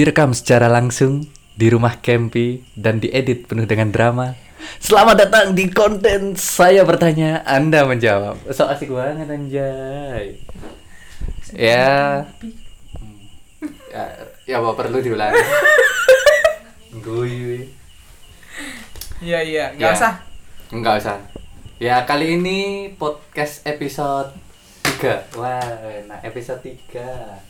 Direkam secara langsung di rumah Kempi dan diedit penuh dengan drama. Selamat datang di konten Saya Bertanya, Anda Menjawab. So asik banget anjay. Ya. Ya, ya apa perlu diulangi? Guyu. Iya iya, nggak Ya. usah. Enggak usah. Ya, kali ini podcast episode 3. Wah, nah episode 3.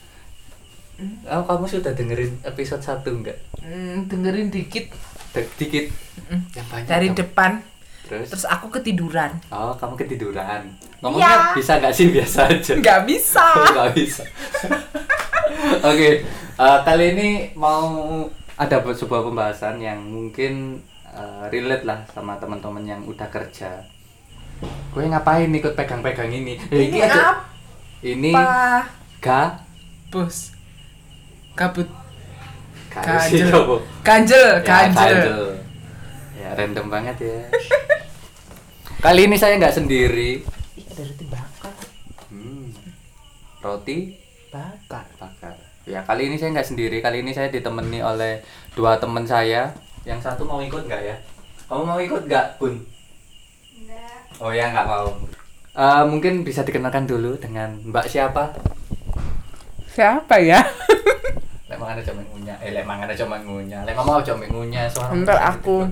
Oh, kamu sudah dengerin episode 1 enggak? Hmm, dengerin dikit D- dikit. Mm. Yang banyak. dari dong. depan, Terus? terus aku ketiduran. Oh, kamu ketiduran. Ngomongnya Iya. bisa nggak sih biasa aja? Nggak bisa. Nggak bisa. Oke, eh, kali ini mau ada bu- sebuah pembahasan yang mungkin eh, relate lah sama teman-teman yang udah kerja. Gue ngapain ikut pegang-pegang ini? Eh, Ini aja- apa? Ini ga Bos. Kabut. Ganjel. coba. Ganjel, Ya. Ya random banget ya. Kali ini saya nggak sendiri. Ih, ada roti bakar. Hmm. Roti Bakar. bakar. Ya kali ini saya nggak sendiri. Kali ini saya ditemani oleh dua teman saya. Yang satu mau ikut nggak ya? Kamu mau ikut nggak, Bun? Oh ya nggak mau. Eh, mungkin bisa dikenalkan dulu dengan Mbak siapa? Siapa ya? Lek mangan aja ngunyah. Eh lek mangan aja ngunyah. Lek mau aja ngunyah suara. Bentar, aku.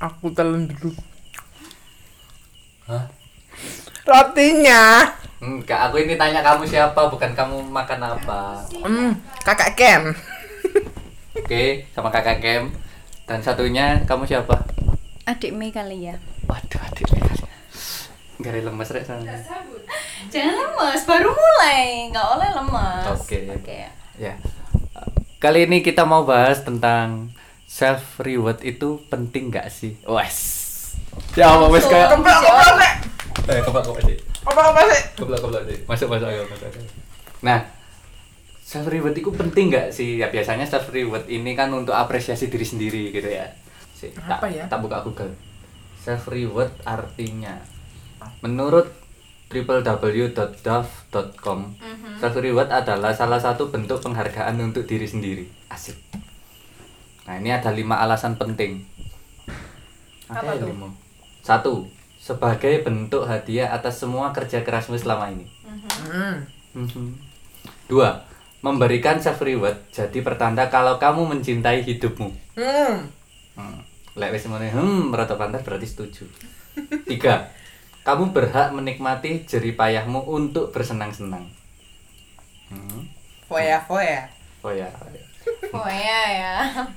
Aku telan dulu. Hah? Rotinya. Enggak, aku ini tanya kamu siapa, bukan kamu makan apa. Hmm, kakak Ken. Oke, sama kakak Kem. Dan satunya kamu siapa? Adik Mei kali ya. Waduh, adiknya kali. Enggak ada lemes rek sana. Jangan lemes, baru mulai, nggak oleh lemes. Oke. Oke. Ya. Kali ini kita mau bahas tentang self reward itu penting nggak sih? Wes. Ya, apa wes kayak keplak, Sek. Eh, kepak kepak sih. Apa apa sih? Keplak keplak sih. Masuk masuk ayo masuk. Nah, self reward itu penting nggak sih? Ya biasanya self reward ini kan untuk apresiasi diri sendiri gitu ya. Si, tak, Apa ya? Tak buka Google. Self reward artinya menurut www.dove.com self reward adalah salah satu bentuk penghargaan untuk diri sendiri. Asik. Nah, ini ada lima alasan penting. Apa tuh? lima? Satu, sebagai bentuk hadiah atas semua kerja kerasmu selama ini. Hmm. Mhm. Dua, memberikan self reward jadi pertanda kalau kamu mencintai hidupmu. Hmm. Hmm. Lek wis hmm, rada pantas berarti setuju. Tiga, kamu berhak menikmati jerih payahmu untuk bersenang-senang. Hmm. Foya, foya. Oh ya. Oh ya ya.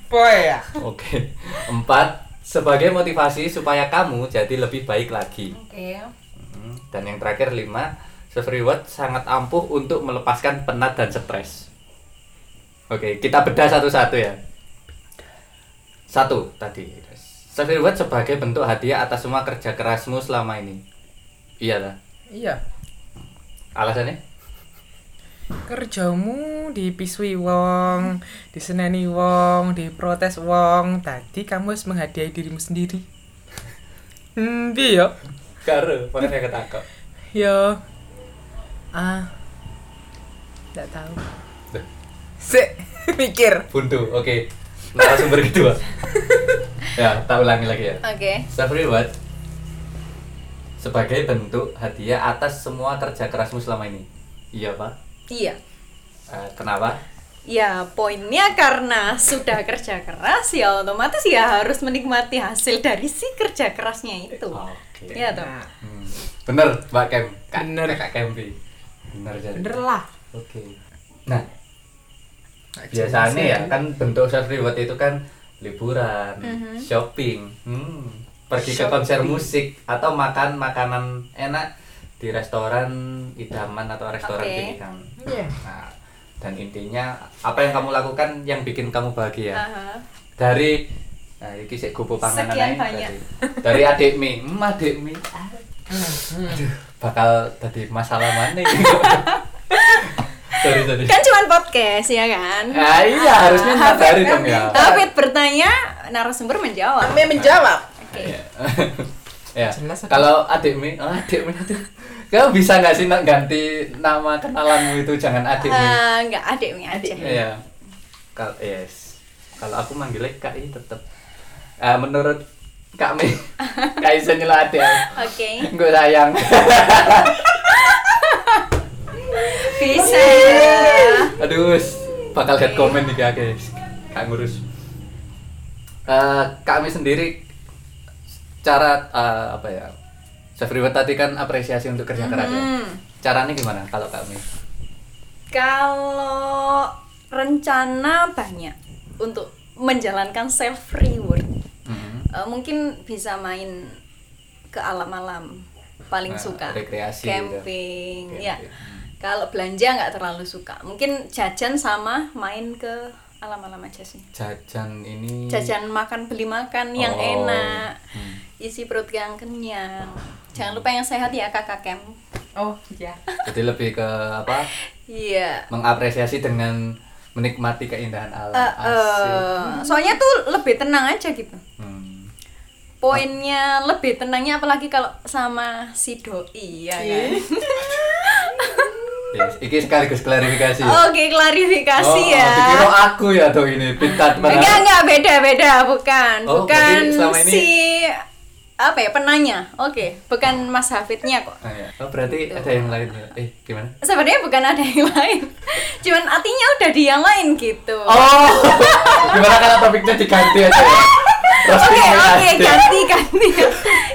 Foya. Oke. Empat, sebagai motivasi supaya kamu jadi lebih baik lagi. Oke. Hmm. Dan yang terakhir lima, self reward sangat ampuh untuk melepaskan penat dan stres. Oke, kita bedah satu-satu ya. Satu tadi. Self reward sebagai bentuk hadiah atas semua kerja kerasmu selama ini. Iya lah. Iya. Alasannya? kerjamu dipisui wong, diseneni wong, diprotes wong. Tadi kamu harus menghadiahi dirimu sendiri. Hmm, yo? Karo, makanya ketakok. Yo. Ah. Enggak tahu. Duh, Sik, mikir. Buntu. Oke. Narasumber kedua. ya, tak ulangi lagi ya. Oke. Self reward sebagai bentuk hadiah atas semua kerja kerasmu selama ini. Iya, Pak. Iya. Eh, kenapa? Ya poinnya karena sudah kerja keras ya otomatis ya harus menikmati hasil dari si kerja kerasnya itu. Oke. Iya toh. Nah, Hmm. Bener, Mbak Kem. Kak, Bener. Kak Kempi. Bener jadi. bener lah. Oke. Nah, biasanya ya kan bentuk self reward itu kan liburan, Mhm. shopping, hmm, pergi ke konser musik atau makan makanan enak di restoran idaman atau restoran Oke. pilihan. Iya. Nah, dan intinya apa yang kamu lakukan yang bikin kamu bahagia Aha. dari nah iki sik gopo panganan Sekian banyak. dari adik mi hmm, adik mi Aduh, bakal tadi masalah mana ini sorry sorry Kan cuma podcast ya kan? Ah, iya, harusnya nyadari dong ya. David bertanya, narasumber menjawab. Kami menjawab. Ya aduh. kalau adik mi oh, adik mi aduh. kamu bisa nggak sih nak ganti nama kenalanmu itu jangan adik mi Ah, enggak adiknya aja. Iya. Kalau yes. Kalau aku manggilnya Kak I tetep. Ah, menurut Kak Mei, Kak Isa nyelati ya. Oke. Gue sayang. Bisa. Aduh, bakal head comment nih Kak guys. Kak ngurus. Kak Mei sendiri cara eh, apa ya? Chef Reward tadi kan apresiasi untuk kerja keras ya. Hmm. Caranya gimana kalau Kak Mei? Kalau rencana banyak untuk menjalankan self reward. Mhm. Eh, mungkin bisa main ke alam-alam paling Nah, suka rekreasi gitu. camping Camping. ya kalau belanja nggak terlalu suka mungkin jajan sama main ke alam-alam aja sih Jajan ini jajan makan beli makan yang Oh. enak Hmm. isi perut yang kenyang jangan lupa yang sehat ya kakak kem Oh, iya. Jadi lebih ke apa? iya Mengapresiasi dengan menikmati keindahan alam. Eh, eh, soalnya tuh lebih tenang aja gitu Hmm. poinnya lebih tenangnya apalagi kalau sama si doi ya kan Yes, iki sekaligus klarifikasi. oke klarifikasi Oh, ya dikira aku ya tuh ini pintar enggak enggak beda beda bukan Oh, bukan ini- si apa ya penanya oke bukan Mas Hafidnya kok Ah, ya. Oh, berarti ada yang lain ya? Eh, gimana? sebenarnya bukan ada yang lain cuman artinya udah di yang lain gitu Oh, gimana kalau topiknya diganti aja ya? oke oke ganti. ganti ganti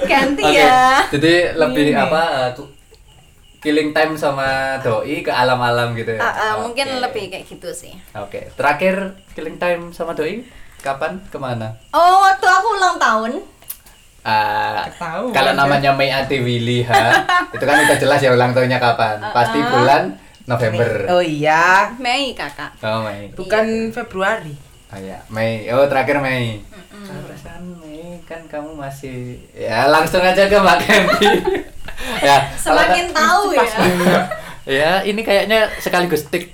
ganti Oke, ya Jadi lebih apa? eh, ku- killing time sama doi ke alam-alam gitu ya. Ah, ah, mungkin Oke. lebih kayak gitu sih Oke, terakhir killing time sama doi kapan? Ke mana? oh waktu aku ulang tahun Ah, Ketahuan kalau ya. namanya Mei Ati Willy ha, itu kan udah jelas ya ulang tahunnya kapan. Pasti bulan November. Oh iya. Mei kakak Oh Mei. Bukan Februari. Oh ya, Mei. Oh terakhir Mei. Perasaan Mei kan kamu masih ya langsung aja ke Mbak Kempi. ya. kalau semakin tak- tahu ya ya ini kayaknya sekaligus tik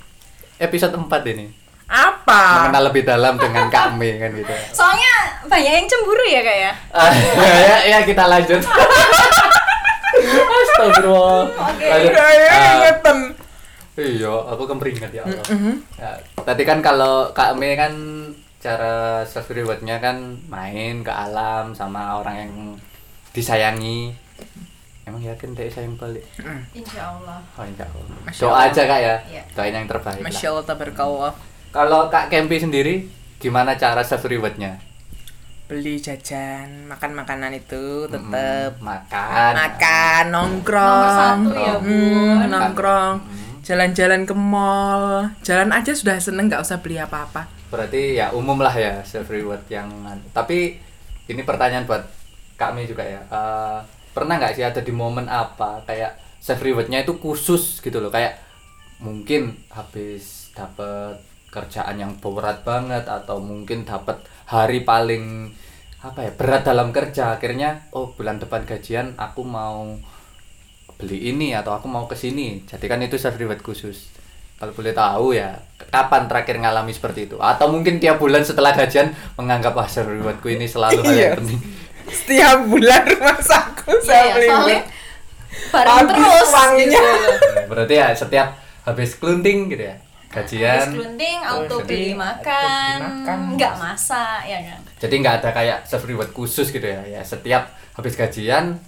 episode 4 ini. Apa? Mengenal lebih dalam dengan Kak Mei kan gitu. soalnya banyak yang cemburu ya kak ya Ah, ya, ya kita lanjut. Astagfirullah. Lanjut. Kayak Ah, ingetan. Iya, aku kemeringat ya Allah. Ya, tadi kan kalau Kak Mei kan cara self rewardnya kan main ke alam sama orang yang disayangi. Emang yakin dia sayang balik? insya Allah Oh insya Allah. Masya Doa Allah. aja kak ya. Iya. Doain yang terbaik. lah. Masya Allah tabarakallah. Kalau Kak Kempi sendiri, gimana cara self rewardnya? Beli jajan, makan makanan itu tetep Mm, makan. makan, nongkrong. Nomor satu ya, Bu. Hmm, nongkrong. Jalan-jalan ke mall. Jalan aja sudah seneng nggak usah beli apa-apa. Berarti ya umum lah ya self reward yang tapi ini pertanyaan buat kami juga ya. Eh, pernah nggak sih ada di momen apa kayak self rewardnya itu khusus gitu loh kayak mungkin habis dapet kerjaan yang berat banget atau mungkin dapat hari paling apa ya berat dalam kerja akhirnya oh bulan depan gajian aku mau beli ini atau aku mau ke sini. Jadi kan itu self reward khusus. Kalau boleh tahu ya kapan terakhir ngalami seperti itu? Atau mungkin tiap bulan setelah gajian menganggap self rewardku ini selalu hal yang Iya. penting Setiap bulan rumah saku Iya, saya ya, beli. soalnya bareng Habis terus uangnya. gitu berarti ya setiap habis kelunting gitu ya gajian Habis kelunding, auto sedih. beli Auto makan, makan. nggak masak ya kan. jadi nggak ada kayak self reward khusus gitu ya ya setiap habis gajian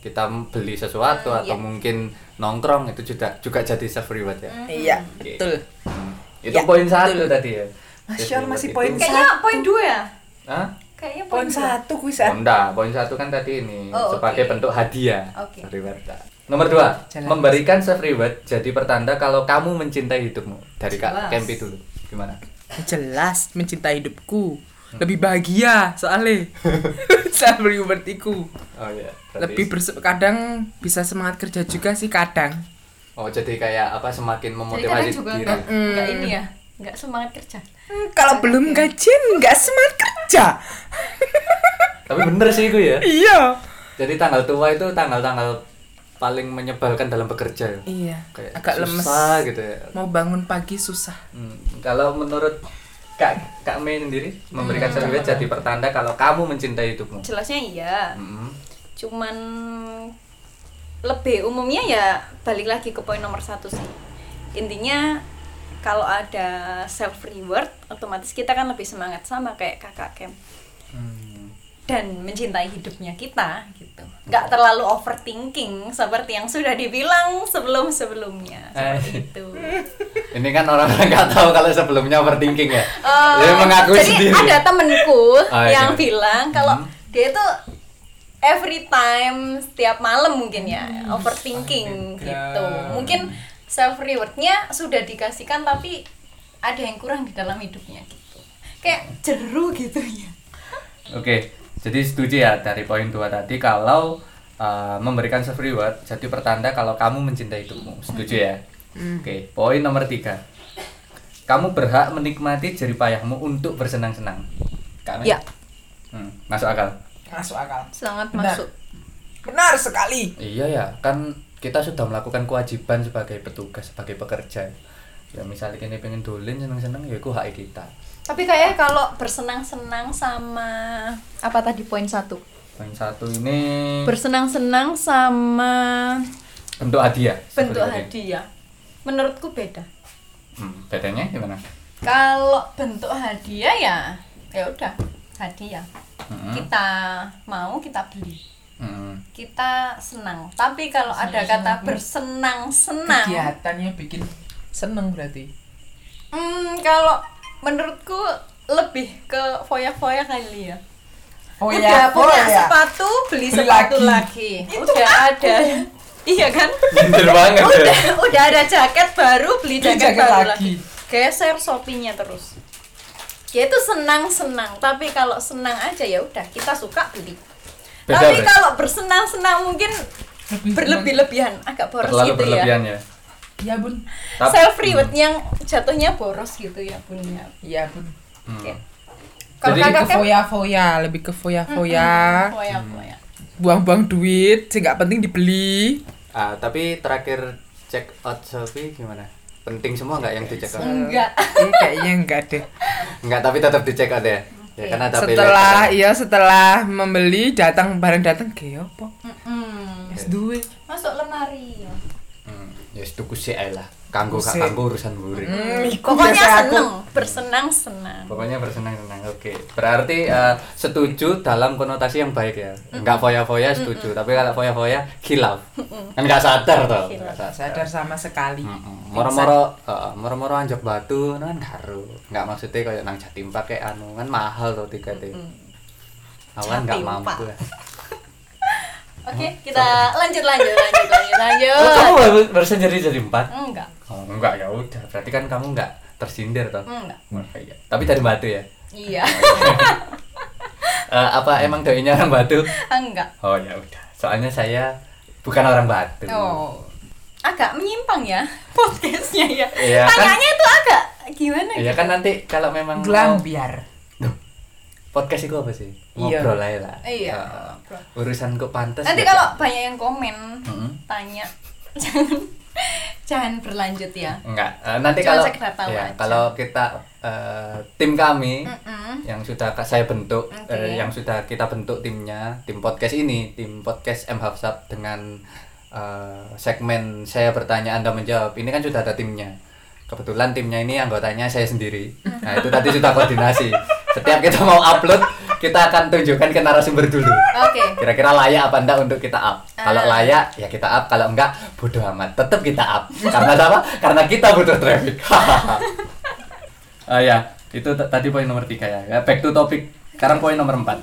kita beli sesuatu Hmm, atau iya. mungkin nongkrong itu juga juga jadi self reward ya Iya, Oke. betul. Hmm. itu Ya, poin satu betul. tadi ya Masya Allah, masih poin Kayaknya poin dua ya. Hah? Kayaknya Poin satu kuisan. enggak, poin satu kan tadi ini Oh, sebagai bentuk hadiah Oke. self reward. Nomor dua, Jalan. memberikan self reward jadi pertanda kalau kamu mencintai hidupmu. Dari Kak. Kempi dulu, gimana? Jelas mencintai hidupku. Lebih bahagia soalnya. Saya berartiku. Oh iya. berarti- Lebih berse- kadang bisa semangat kerja juga sih kadang. Oh jadi kayak apa semakin Jadi memotivasi kadang juga diri. nggak nggak ini ya, nggak semangat kerja. Hmm, kalau belum gajian nggak semangat kerja. Tapi bener sih itu ya. iya. Jadi tanggal tua itu tanggal-tanggal paling menyebalkan dalam bekerja ya. Iya. Kayak Agak lemes. susah gitu ya. Mau bangun pagi susah. Hmm, Kalau menurut Kak Kak Mei sendiri memberikan self reward jadi pertanda kalau kamu mencintai hidupmu. Jelasnya iya. Hmm. Cuman lebih umumnya ya balik lagi ke poin nomor satu sih. Intinya kalau ada self reward otomatis kita kan lebih semangat sama kayak kakak Kem Hmm. dan mencintai hidupnya kita gitu nggak terlalu overthinking seperti yang sudah dibilang sebelum sebelumnya seperti Eh. itu Ini kan orang-orang nggak tahu kalau sebelumnya overthinking ya. Eh, Dia mengaku jadi sendiri. ada temenku Ah, yang iya. bilang kalau Hmm. dia itu every time setiap malam mungkin ya overthinking Astaga. gitu mungkin self rewardnya sudah dikasihkan tapi ada yang kurang di dalam hidupnya gitu kayak jeru gitu ya Oke, jadi setuju ya dari poin dua tadi kalau uh, memberikan self reward jadi pertanda kalau kamu mencintai hidupmu. Setuju ya? Oke, poin nomor tiga. Kamu berhak menikmati jerih payahmu untuk bersenang-senang. Kami? Ya. Hmm, masuk akal. Masuk akal. sangat Benar. masuk Benar sekali. Iya ya, kan kita sudah melakukan kewajiban sebagai petugas, sebagai pekerja. Ya misalnya kini pengen dolin seneng-seneng ya itu hak kita. tapi kayak kalau bersenang-senang sama apa tadi poin satu Poin satu ini bersenang-senang sama bentuk hadiah. bentuk hadiah menurutku beda Hmm, bedanya gimana? Kalau bentuk hadiah ya ya udah hadiah. Hmm. Kita mau kita beli. Kita senang. Tapi kalau ada kata bersenang-senang, Kegiatannya bikin seneng berarti. hmm, kalau menurutku lebih ke foya-foya kali ya. Oh udah ya, punya oh ya. sepatu, beli, Beli sepatu lagi. lagi. Udah ada. iya kan? Bener banget udah ya. udah ada jaket baru, beli Beli jaket, jaket baru lagi. lagi. Geser shoppingnya terus. Ya itu senang-senang, tapi kalau senang aja ya udah kita suka beli. Beda, tapi kalau bersenang-senang mungkin Lebih berlebih-lebihan, agak boros Terlalu gitu berlebihan ya. ya. Iya bun. Tapi- Self reward yang jatuhnya boros gitu ya punya. Iya bun. Hmm. Oke. Kalau kakak ke kan foya-foya, lebih ke foya-foya. foya-foya. Buang-buang duit, sih nggak penting dibeli. Ah, tapi terakhir check out Shopee gimana? Penting semua nggak yang di check out? Enggak. Eh, kayaknya enggak deh. Enggak, tapi tetap di check out ya. Ya karena ada Setelah iya setelah membeli datang barang datang kayak apa? Mm-mm. Wis duwe. Masuk lemari. Hmm, ya yes, tuku sih lah. Kanggo gak kanggo urusan buri. Hmm, Pokoknya biasa aku. seneng, bersenang-senang. Pokoknya bersenang-senang. Oke. Berarti eh, setuju dalam konotasi yang baik ya. Enggak foya-foya setuju, tapi kalau foya-foya khilaf. Kan enggak sadar toh. Khilaf. Nggak Sadar sama sekali. Mm-mm. Moro-moro eh, moro-moro anjok batu nah kan karo. Enggak maksudnya kayak nang Jatim pakai anu kan mahal tuh tiketnya. Awan enggak Jatim, mampu. Ya. Oke, kita lanjut lanjut lanjut lanjut lanjut. Oh, kamu baru, baru sendiri jadi empat? Enggak. Oh, enggak ya udah. Berarti kan kamu enggak tersindir toh. Enggak. Oh, iya. Tapi dari batu ya. Iya. Eh, apa emang doinya orang batu? Enggak. Oh ya udah. Soalnya saya bukan orang batu. Oh. Agak menyimpang ya podcastnya ya. Iya, kan- Tanyanya itu agak gimana Iya gitu. kan nanti kalau memang Gelang mau-. Duh, podcast itu apa sih? Iya. Ngobrol aja lah. Iya, ngobrol. urusan kok pantas. Nanti ya, kalau Kak? banyak yang komen Mm-mm. tanya jangan jangan berlanjut ya. enggak. Eh, nanti Cuma kalau ya, aja. kalau kita eh, tim kami Mm-mm. yang sudah saya bentuk eh, yang sudah kita bentuk timnya, tim podcast ini, tim podcast M Hafsab dengan eh, segmen saya bertanya Anda menjawab. Ini kan sudah ada timnya. Kebetulan timnya ini anggotanya saya sendiri. Nah, itu tadi sudah koordinasi. Setiap kita mau upload, kita akan tunjukkan ke narasumber dulu. Oke. Kira-kira layak apa enggak untuk kita up? Kalau Ah. layak ya kita up, kalau enggak bodoh amat. Tetap kita up. Karena apa? Karena kita butuh traffic. Ah ya, itu tadi poin nomor tiga ya. Ya, Back to topic. Sekarang poin nomor empat.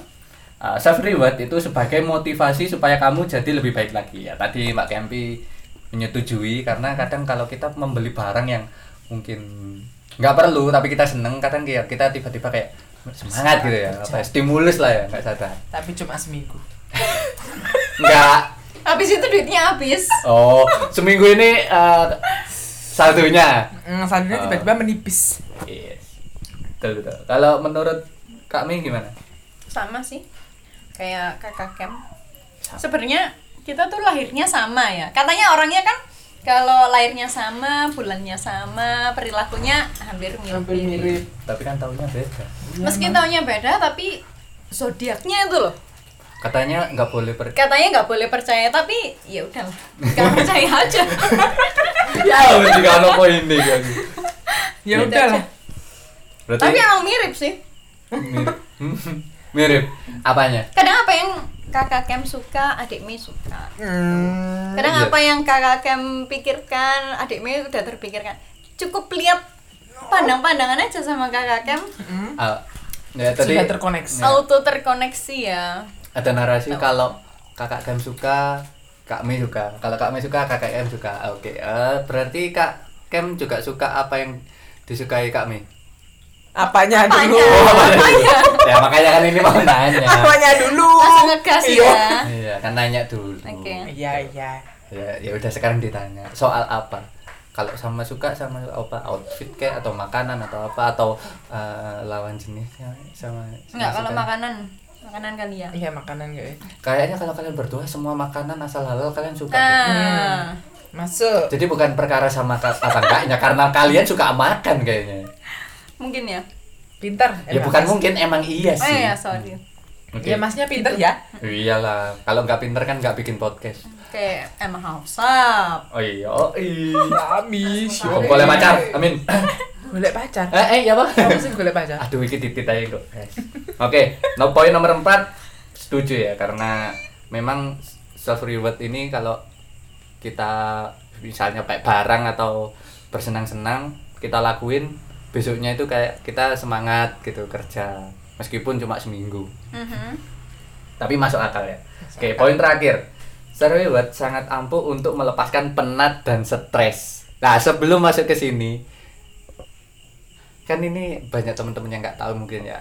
Ah, self reward itu sebagai motivasi supaya kamu jadi lebih baik lagi ya. Tadi Mbak Kempi menyetujui karena kadang kalau kita membeli barang yang mungkin nggak perlu tapi kita seneng kadang kayak kita tiba-tiba kayak semangat gitu ya apa ya, stimulus lah ya nggak sadar Tapi cuma seminggu. nggak Habis itu duitnya habis. oh seminggu ini eh, saldonya Hmm, selanjutnya Ah. tiba-tiba menipis. yes betul betul kalau menurut Kak Mi gimana Sama sih. Kayak Kakak Kem. Sebenarnya kita tuh lahirnya sama ya. Katanya orangnya kan kalau lahirnya sama, bulannya sama, perilakunya hampir Hampir mirip. mirip. tapi kan tahunya beda Meski taunya beda tapi zodiaknya itu loh. katanya nggak boleh per Katanya nggak boleh percaya tapi ya udahlah. Nggak percaya aja. ya mesti kalau poin nih kan Ya Gitu udah lah. Berarti Tapi emang mirip sih. mirip. mirip. Apanya? Kadang apa yang kakak Kem suka, adik Mei suka. Hmm. Kadang Iya. apa yang kakak Kem pikirkan, adik Mei udah terpikirkan. Cukup lihat pandang-pandangan aja sama kakak Kem. Ah, ya tadi Sudah terkoneksi. Ya. Auto terkoneksi ya. ada narasi kalau kakak Kem suka, Kak Mei suka. Kalau Kak Mei suka, kakak Kem suka. Oke, eh, berarti Kak Kem juga suka apa yang disukai Kak Mei? Apanya dulu? Apanya? ya makanya kan ini mau nanya. Apanya dulu? Langsung ngegas Iya. ya. Iya, kan nanya dulu. Oke. Iya, iya. Ya, ya udah sekarang ditanya soal apa? Kalau sama suka sama apa outfit kayak atau makanan atau apa atau eh, lawan jenisnya sama Enggak, kalau suka? makanan. Makanan kali ya. Iya, makanan gak ya? Kayaknya kalau kalian berdua semua makanan asal halal kalian suka. Ah. Masuk. Jadi bukan perkara sama apa enggaknya karena kalian suka makan kayaknya. Mungkin ya. Pintar. Ya bukan mungkin emang iya Oh sih. iya, sorry. Oke. Ya masnya pintar ya. Iyalah, kalau nggak pinter kan nggak bikin podcast. Kayak emang hausap. Oh iya, oh iya. Habis. Oh, boleh pacar, amin. Boleh pacar. eh, eh, ya pak. Kamu sih boleh pacar. Aduh, iki titit aja kok. Oke, no poin nomor 4 setuju ya karena memang self reward ini kalau kita misalnya kayak barang atau bersenang-senang kita lakuin besoknya itu kayak kita semangat gitu kerja meskipun cuma seminggu. Mhm. tapi masuk akal ya. Oke poin terakhir. Self reward sangat ampuh untuk melepaskan penat dan stres. Nah sebelum masuk ke sini kan ini banyak teman-teman yang nggak tahu mungkin ya.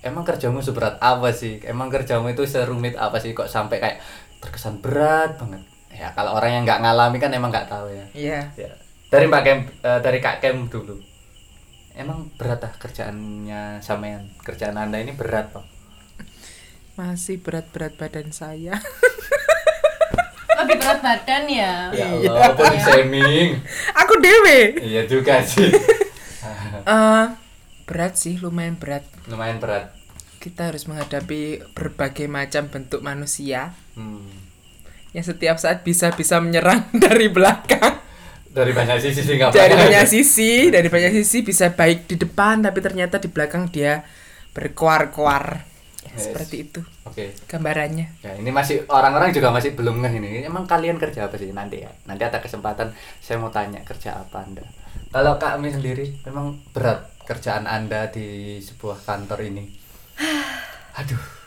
Emang kerjamu seberat apa sih? Emang kerjamu itu serumit apa sih? Kok sampai kayak terkesan berat banget? Ya kalau orang yang nggak ngalami kan emang nggak tahu ya. Iya. ya. Dari mbak Kem eh, dari kak Kem dulu emang berat ah kerjaannya sampean kerjaan anda ini berat toh Masih berat-berat badan saya. Lebih berat badan ya. ya Allah body shaming Aku dewe. iya juga sih Eh, berat sih, lumayan berat. lumayan berat Kita harus menghadapi berbagai macam bentuk manusia hmm. yang setiap saat bisa-bisa menyerang dari belakang. Dari banyak sisi sih nggak dari banyak sisi, dari banyak sisi bisa baik di depan tapi ternyata di belakang dia berkoar-koar. Ya, Yes. Seperti itu oke gambarannya. Ya, ini masih orang-orang juga masih belum ngeh ini. Emang kalian kerja apa sih nanti ya? Nanti ada kesempatan saya mau tanya kerja apa Anda. Kalau Kak Ami sendiri memang berat kerjaan Anda di sebuah kantor ini. Aduh.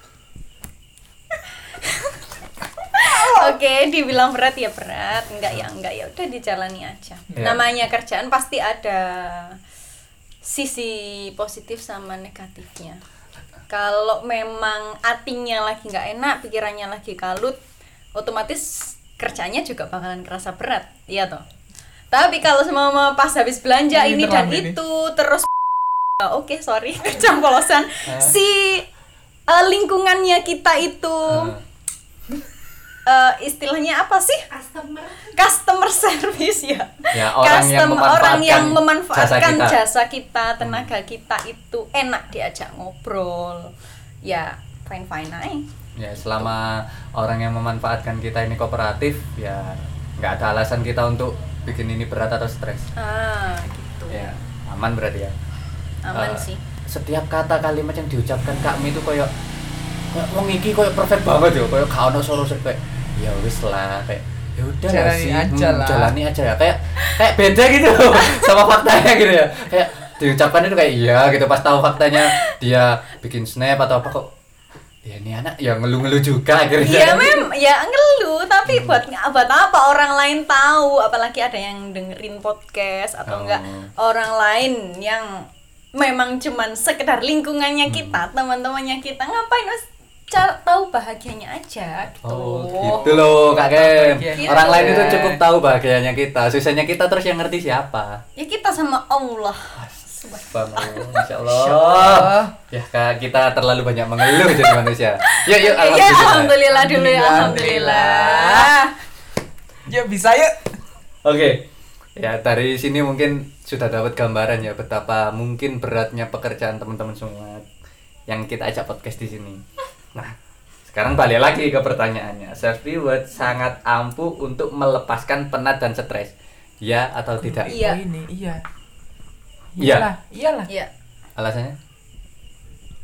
Oke, dibilang berat ya berat, enggak ya enggak ya udah dijalani aja. Ya. Namanya kerjaan pasti ada sisi positif sama negatifnya. Kalau memang hatinya lagi nggak enak, pikirannya lagi kalut, otomatis kerjanya juga bakalan kerasa berat, iya toh. Tapi kalau semua pas habis belanja Ini ini dan ini. itu terus oke sorry kecampolosan si eh, lingkungannya kita itu Ah. Eh, istilahnya apa sih? Customer. Customer service ya. Ya, orang yang Custom- orang yang memanfaatkan memanfaatkan jasa jasa kita. kita. tenaga kita itu enak diajak ngobrol. Ya, fine fine aja. Ya, selama orang yang memanfaatkan kita ini kooperatif, ya nggak ada alasan kita untuk bikin ini berat atau stres. Ah, gitu. Ya, aman berarti ya. Aman Eh, sih. Setiap kata kalimat yang diucapkan Kak Mi itu kayak wong iki kayak perfect banget ya, kayak gak ono solo kayak ya wis lah kayak ya udah lah Jalani sih, aja hmm, lah." jalani aja ya. Kayak kayak beda gitu sama faktanya gitu ya. Kayak diucapkan itu kayak iya gitu pas tahu faktanya dia bikin snap atau apa kok ya ini anak ya ngeluh-ngeluh juga akhirnya Iya mem, ya ngeluh tapi buat buat apa? Orang lain tahu apalagi ada yang dengerin podcast atau Oh. enggak orang lain yang memang cuman sekedar lingkungannya kita teman-temannya kita ngapain mas cara tahu bahagianya aja gitu Oh, gitu loh Kak Kem. Gitu. Orang lain itu cukup tahu bahagianya kita. Susahnya kita terus yang ngerti siapa. ya kita sama Allah Subhanallah, Masya Allah. Ya Kak, kita terlalu banyak mengeluh jadi manusia. Yuk, yuk, ya alhamdulillah dulu ya alhamdulillah Ya bisa ya. Oke. Ya, dari sini mungkin sudah dapat gambaran ya betapa mungkin beratnya pekerjaan teman-teman semua yang kita ajak podcast di sini. Nah, sekarang balik lagi ke pertanyaannya. Self reward sangat ampuh untuk melepaskan penat dan stres. Ya atau tidak? Iya. Oh, ini iya. Iya. Iyalah, iyalah. Iya. Alasannya?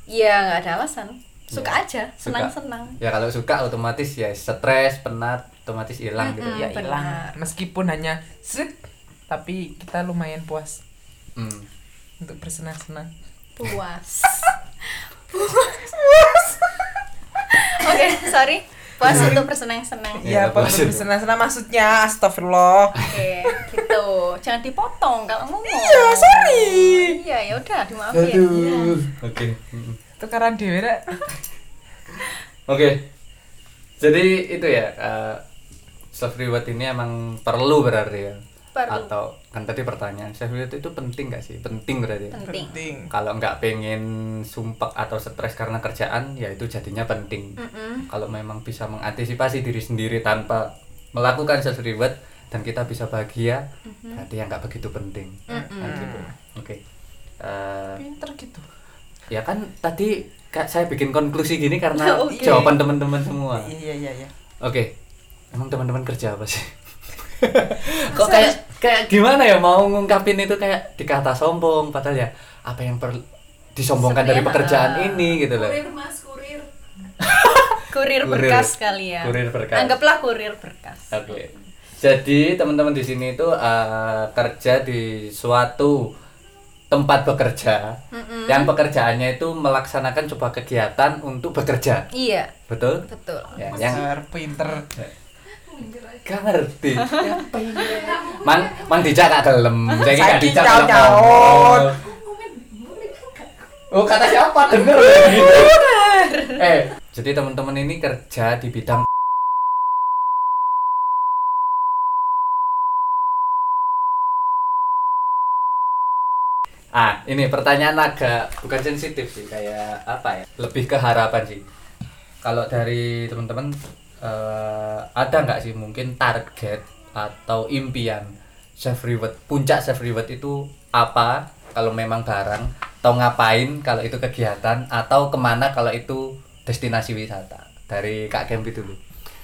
Iya, nggak ada alasan. Suka Iya. aja, Suka. senang-senang. Ya kalau suka otomatis ya stres, penat, otomatis hilang gitu. Mm-mm. Ya benar. hilang. Meskipun hanya sek, tapi kita lumayan puas Hmm. untuk bersenang-senang. Puas. Puas. Oke, sorry. Puas untuk bersenang-senang. Iya, Iya, apa puas. untuk bersenang-senang maksudnya? Astagfirullah. Oke, gitu. Jangan dipotong kalau ngomong. Iya, sorry. Iya, ya udah dimaafin. Oke. Mm-mm. Tukaran dhewe rek. Oke. Jadi itu ya self reward ini emang perlu berarti ya. Perlu. Atau kan tadi pertanyaan self reward itu penting gak sih? Penting berarti. Penting. Penting. Kalau nggak pengen sumpek atau stres karena kerjaan, ya itu jadinya penting. Mm-mm. Kalau memang bisa mengantisipasi diri sendiri tanpa melakukan self reward dan kita bisa bahagia, berarti yang nggak begitu penting. Kan gitu. Oke. Eh, Pinter gitu. ya kan tadi Kak, saya bikin konklusi gini karena iya. jawaban teman-teman semua. Iya, iya, iya. Oke, emang teman-teman kerja apa sih? Kok kayak kayak gimana ya mau ngungkapin itu kayak dikata sombong padahal ya apa yang perlu disombongkan dari Sebenarnya, pekerjaan ah, ini gitu loh. Kurir mas, kurir. kurir berkas kali ya. Kurir berkas. Anggaplah kurir berkas. Oke. Jadi teman-teman di sini itu eh, kerja di suatu tempat bekerja yang pekerjaannya itu melaksanakan coba kegiatan untuk bekerja, Iya, betul? betul. Ya, yang Pinter, pinter. Gak ngerti. mang mang dijak gak gelem. Saiki gak dijak ngomong. Oh, kata siapa? Denger. Eh, jadi teman-teman ini kerja di bidang Ah, ini pertanyaan agak bukan sensitif sih, kayak apa ya? Lebih ke harapan sih. Kalau dari teman-teman eh, ada nggak sih mungkin target atau impian self reward puncak self reward itu apa? Kalau memang barang atau ngapain kalau itu kegiatan? Atau ke mana kalau itu destinasi wisata? Dari kak Kempi dulu.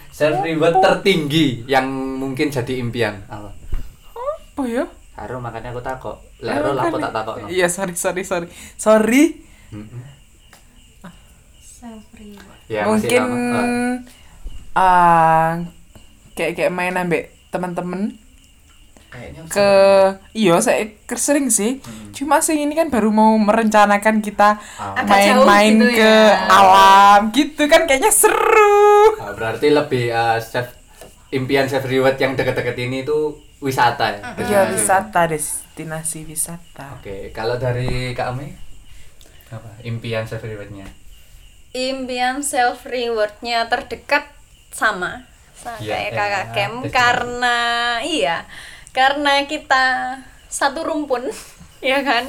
Self reward tertinggi yang mungkin jadi impian. Apa? Apa ya? Haro makanya aku takut lero lah aku tak takut Iya, sorry, sorry, sorry. Sorry. Self reward. ya masih Mungkin Ah. ah kayak kayak main ambek teman-teman kayaknya ke iya saya sering sih cuma sih ini kan baru mau merencanakan kita main-main gitu ke ya. alam gitu kan kayaknya seru Ah, berarti lebih uh, self impian self reward yang deket-deket ini itu wisata ya. ya Destinasi. wisata destinasi wisata Oke, kalau dari Kak Ami apa impian self rewardnya? Impian self rewardnya terdekat sama sama Iya, kayak iya, kakak Kem destinasi. karena iya karena kita satu rumpun ya kan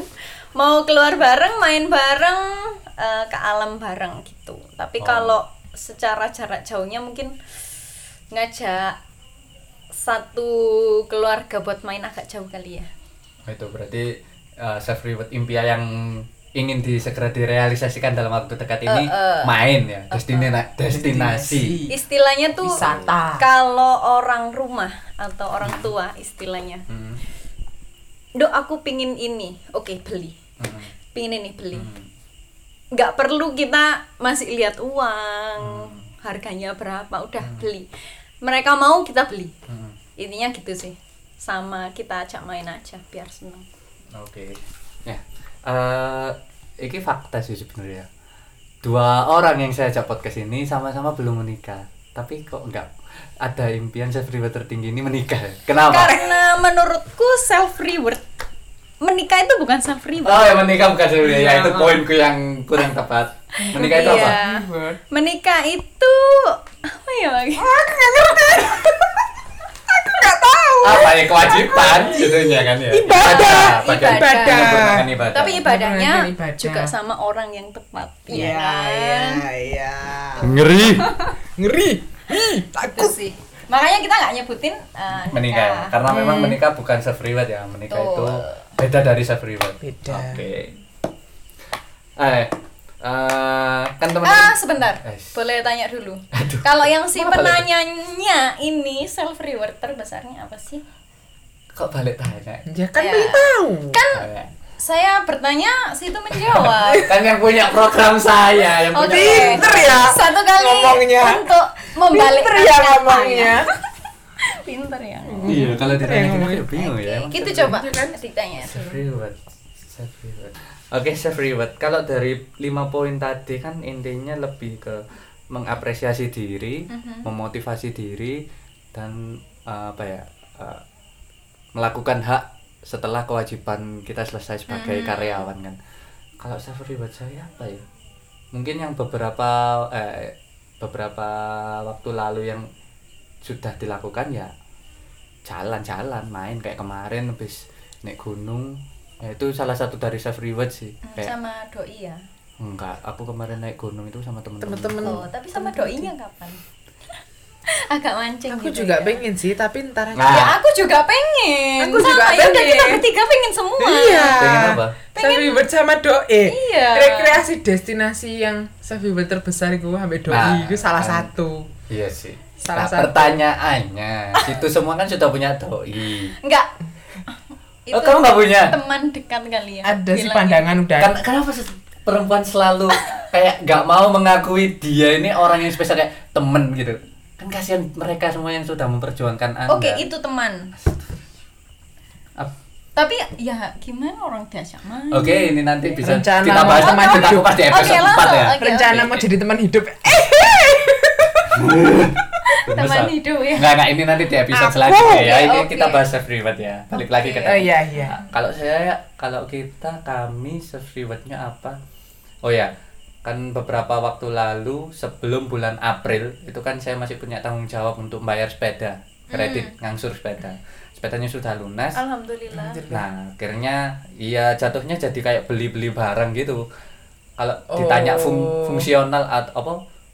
mau keluar bareng main bareng eh, ke alam bareng gitu tapi Oh. kalau secara jarak jauhnya mungkin ngajak satu keluarga buat main agak jauh kali ya Oh, itu berarti uh, self reward impian yang ingin di segera direalisasikan dalam waktu dekat ini Eh, eh. main ya destina destinasi. istilahnya tuh Wisata. kalau orang rumah atau orang tua istilahnya Hmm, Dok aku pingin ini oke beli hmm, pingin ini beli hmm. nggak perlu kita masih lihat uang harganya berapa udah beli mereka mau kita beli hmm. intinya gitu sih sama kita ajak main aja biar seneng Oke. Ya. Eh ini fakta sih sebenarnya. Dua orang yang saya ajak podcast ini sama-sama belum menikah. Tapi kok enggak ada impian self reward tertinggi ini menikah. Kenapa? karena menurutku self reward menikah itu bukan self reward Oh ya menikah bukan self reward. Ya Iya. itu poinku yang kurang tepat. Menikah itu apa? Iya. menikah itu apa ya Bang? Apa ya kewajiban jadinya kan ya. Ibadah. Ibadah. menyempurnakan ibadah. tapi ibadahnya ibadah. juga sama orang yang tepat iya ya kan? iya ngeri. ngeri itu sih makanya kita nggak nyebutin uh, menikah karena memang menikah bukan self reward ya menikah Betul. itu beda dari self reward Beda. oke eh eh, kan teman ah sebentar Eh. boleh tanya dulu kalau yang si penanyanya ini self reward terbesarnya apa sih kok balik tanya ya kan Ya. tahu kan Tanya. saya bertanya situ menjawab kan yang punya program saya yang Oke. punya Pinter ya satu kali ngomongnya. untuk membalikkan Pinter ya ngomongnya. pinter ya iya kalau ditanya yang gitu ngomongin. ya bingung ya emang gitu coba Iya kan? ditanya reward reward oke self reward kalau dari lima poin tadi kan intinya lebih ke mengapresiasi diri Mhm. memotivasi diri dan eh, apa ya eh, melakukan hak setelah kewajiban kita selesai sebagai Mhm. karyawan kan. Kalau self reward saya apa ya? Mungkin yang beberapa eh, beberapa waktu lalu yang sudah dilakukan ya jalan-jalan main. Kayak kemarin habis naik gunung. Ya, itu salah satu dari self reward sih. Hmm, kayak sama doi ya? Enggak aku kemarin naik gunung itu sama temen-temen Temen-temen. oh tapi sama doinya kapan agak mancing Aku gitu juga ya. pengen sih, tapi ntar aja. Nah. ya aku juga pengen Aku juga sama ya udah pengen. kita bertiga pengen semua Iya. pengen apa Self reward sama doi. Iya. Rekreasi destinasi yang reward terbesar itu sampai doi Nah, itu salah kan. satu. iya sih Salah Nah, satu. pertanyaannya itu semua kan sudah punya doi enggak Oh, kamu nggak punya? teman dekat kali ya Ada sih pandangan udah. kan kenapa sih perempuan selalu kayak nggak mau mengakui dia ini orang yang spesial kayak temen gitu kan kasihan mereka semua yang sudah memperjuangkan anda oke itu teman Ap- tapi ya gimana orang diajak main Oke, ini nanti bisa Rencana kita bahas teman kita hidup. kupas di episode 4 langsung. ya. Oke, Rencana oke. mau jadi teman hidup. Teman hidup ya. Enggak, enggak, ini nanti di episode Aku. selanjutnya ya. Ini Oke. kita bahas self reward ya. Balik lagi ke. Oh, iya, iya. Nah, kalau saya kalau kita kami self rewardnya apa? Oh ya, kan beberapa waktu lalu sebelum bulan April itu kan saya masih punya tanggung jawab untuk bayar sepeda kredit ngangsur sepeda. Sepedanya sudah lunas. Alhamdulillah. Nah, akhirnya iya jatuhnya jadi kayak beli-beli barang gitu. Kalau Oh. ditanya fung- fungsional atau apa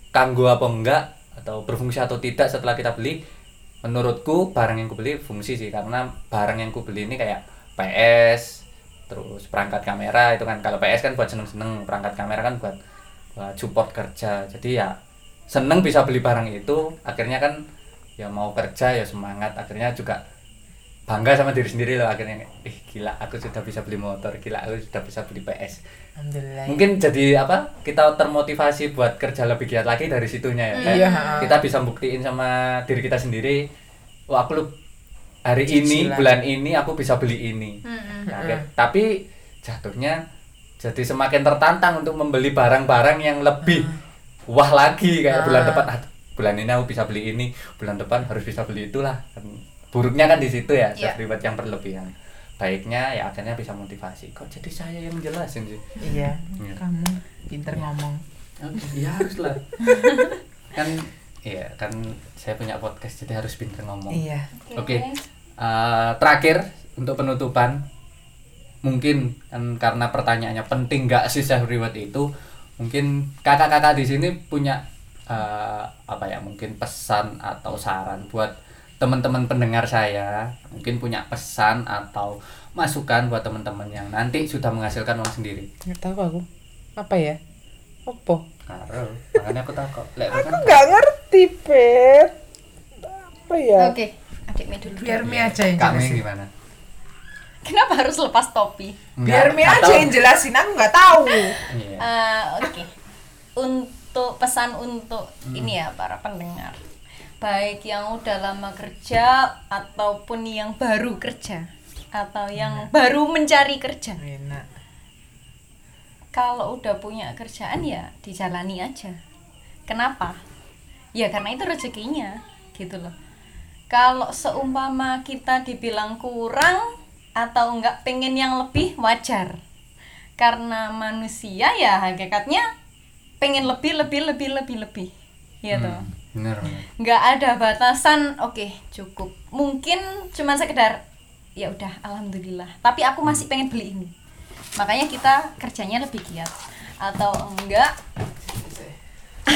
kanggo apa enggak atau berfungsi atau tidak setelah kita beli, menurutku barang yang kubeli fungsi sih karena barang yang kubeli ini kayak PS, terus perangkat kamera itu kan. Kalau PS kan buat seneng-seneng, perangkat kamera kan buat support kerja. Jadi ya seneng bisa beli barang itu, akhirnya kan ya mau kerja ya semangat, akhirnya juga bangga sama diri sendiri loh akhirnya ih gila aku sudah bisa beli motor gila aku sudah bisa beli PS Alhamdulillah. mungkin jadi apa kita termotivasi buat kerja lebih giat lagi dari situnya ya Kayak Iya. kita bisa buktiin sama diri kita sendiri wah aku lu hari ini Cicilan. bulan ini aku bisa beli ini Mm-mm. Nah, kayak- tapi jatuhnya jadi semakin tertantang untuk membeli barang-barang yang lebih wah lagi kayak bulan Ah. depan "Ah, bulan ini aku bisa beli ini bulan depan harus bisa beli itulah Kan buruknya kan di situ ya self reward yang berlebihan baiknya ya akhirnya bisa motivasi kok jadi saya yang jelasin sih Iya, Iya. kamu pinter ngomong. iya harus lah kan iya kan saya punya podcast jadi harus pinter ngomong Iya. Oke. Eh, terakhir untuk penutupan mungkin kan karena pertanyaannya penting nggak sih self reward itu mungkin kakak-kakak di sini punya eh, apa ya mungkin pesan atau saran buat teman-teman pendengar saya mungkin punya pesan atau masukan buat teman-teman yang nanti sudah menghasilkan uang sendiri Nggak tahu aku. Apa ya? Apa? Karo, makanya aku takut lek kan Nggak ngerti, Pet. Apa ya? oke adiknya dulu Biar deh. Mi aja yang kami gimana kenapa harus lepas topi? Biar Mi Enggak, aja yang jelasin, aku nggak tahu. Iya. Eh, oke. Untuk pesan untuk ini ya para pendengar. Baik yang udah lama kerja ataupun yang baru kerja atau yang baru mencari kerja. Enak. kalau udah punya kerjaan ya dijalani aja. Kenapa? Ya karena itu rezekinya gitu loh. Kalau seumpama kita dibilang kurang atau enggak pengen yang lebih wajar. Karena manusia ya hakikatnya pengen lebih lebih lebih lebih lebih. Ya Hmm, bener bener. nggak ada batasan oke cukup. Mungkin cuman sekedar ya udah alhamdulillah. Tapi aku masih pengen beli ini. Makanya kita kerjanya lebih giat. Atau enggak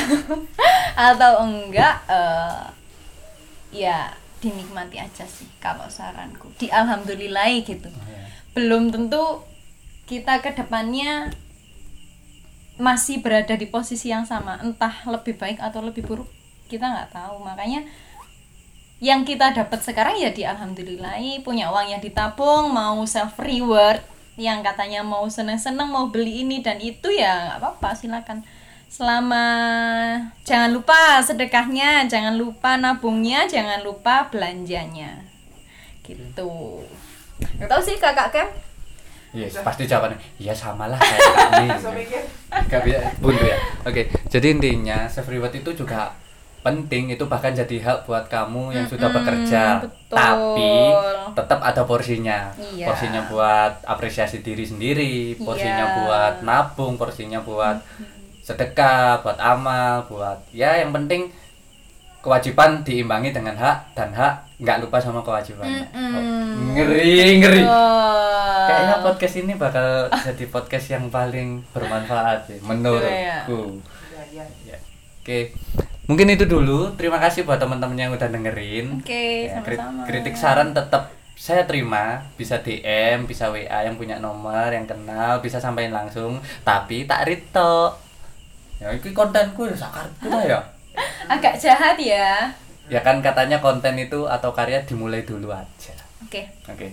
atau enggak eh, ya dinikmati aja sih kalau saranku. Di alhamdulillah gitu. Iya. belum tentu kita ke depannya masih berada di posisi yang sama. Entah lebih baik atau lebih buruk kita nggak tahu. Makanya yang kita dapat sekarang ya di alhamdulillah punya uang yang ditabung mau self reward yang katanya mau seneng-seneng mau beli ini dan itu ya nggak apa-apa silakan selama jangan lupa sedekahnya jangan lupa nabungnya jangan lupa belanjanya gitu nggak tahu sih kakak Kem Yes, pasti jawabannya iya sama lah kayak kami. Gak bisa buntu ya. Oke, jadi intinya self reward itu juga penting itu bahkan jadi hak buat kamu yang sudah Mm-mm, bekerja betul. tapi tetap ada porsinya Iya. porsinya buat apresiasi diri sendiri porsinya Iya. buat nabung porsinya buat sedekah buat amal buat ya yang penting kewajiban diimbangi dengan hak dan hak nggak lupa sama kewajiban Mm-mm. ngeri ngeri Betul. Kayaknya podcast ini bakal jadi podcast yang paling bermanfaat sih menurutku. Iya, Ya. Oke. Mungkin itu dulu. Terima kasih buat teman-teman yang udah dengerin. Oke, Ya, krit- sama-sama. kritik saran tetap saya terima, bisa DM, bisa WA yang punya nomor, yang kenal, bisa sampaikan langsung, tapi tak rito. Ya, itu kontenku ya sakarku lah ya. agak jahat ya Ya kan katanya konten itu atau karya dimulai dulu aja. oke Oke.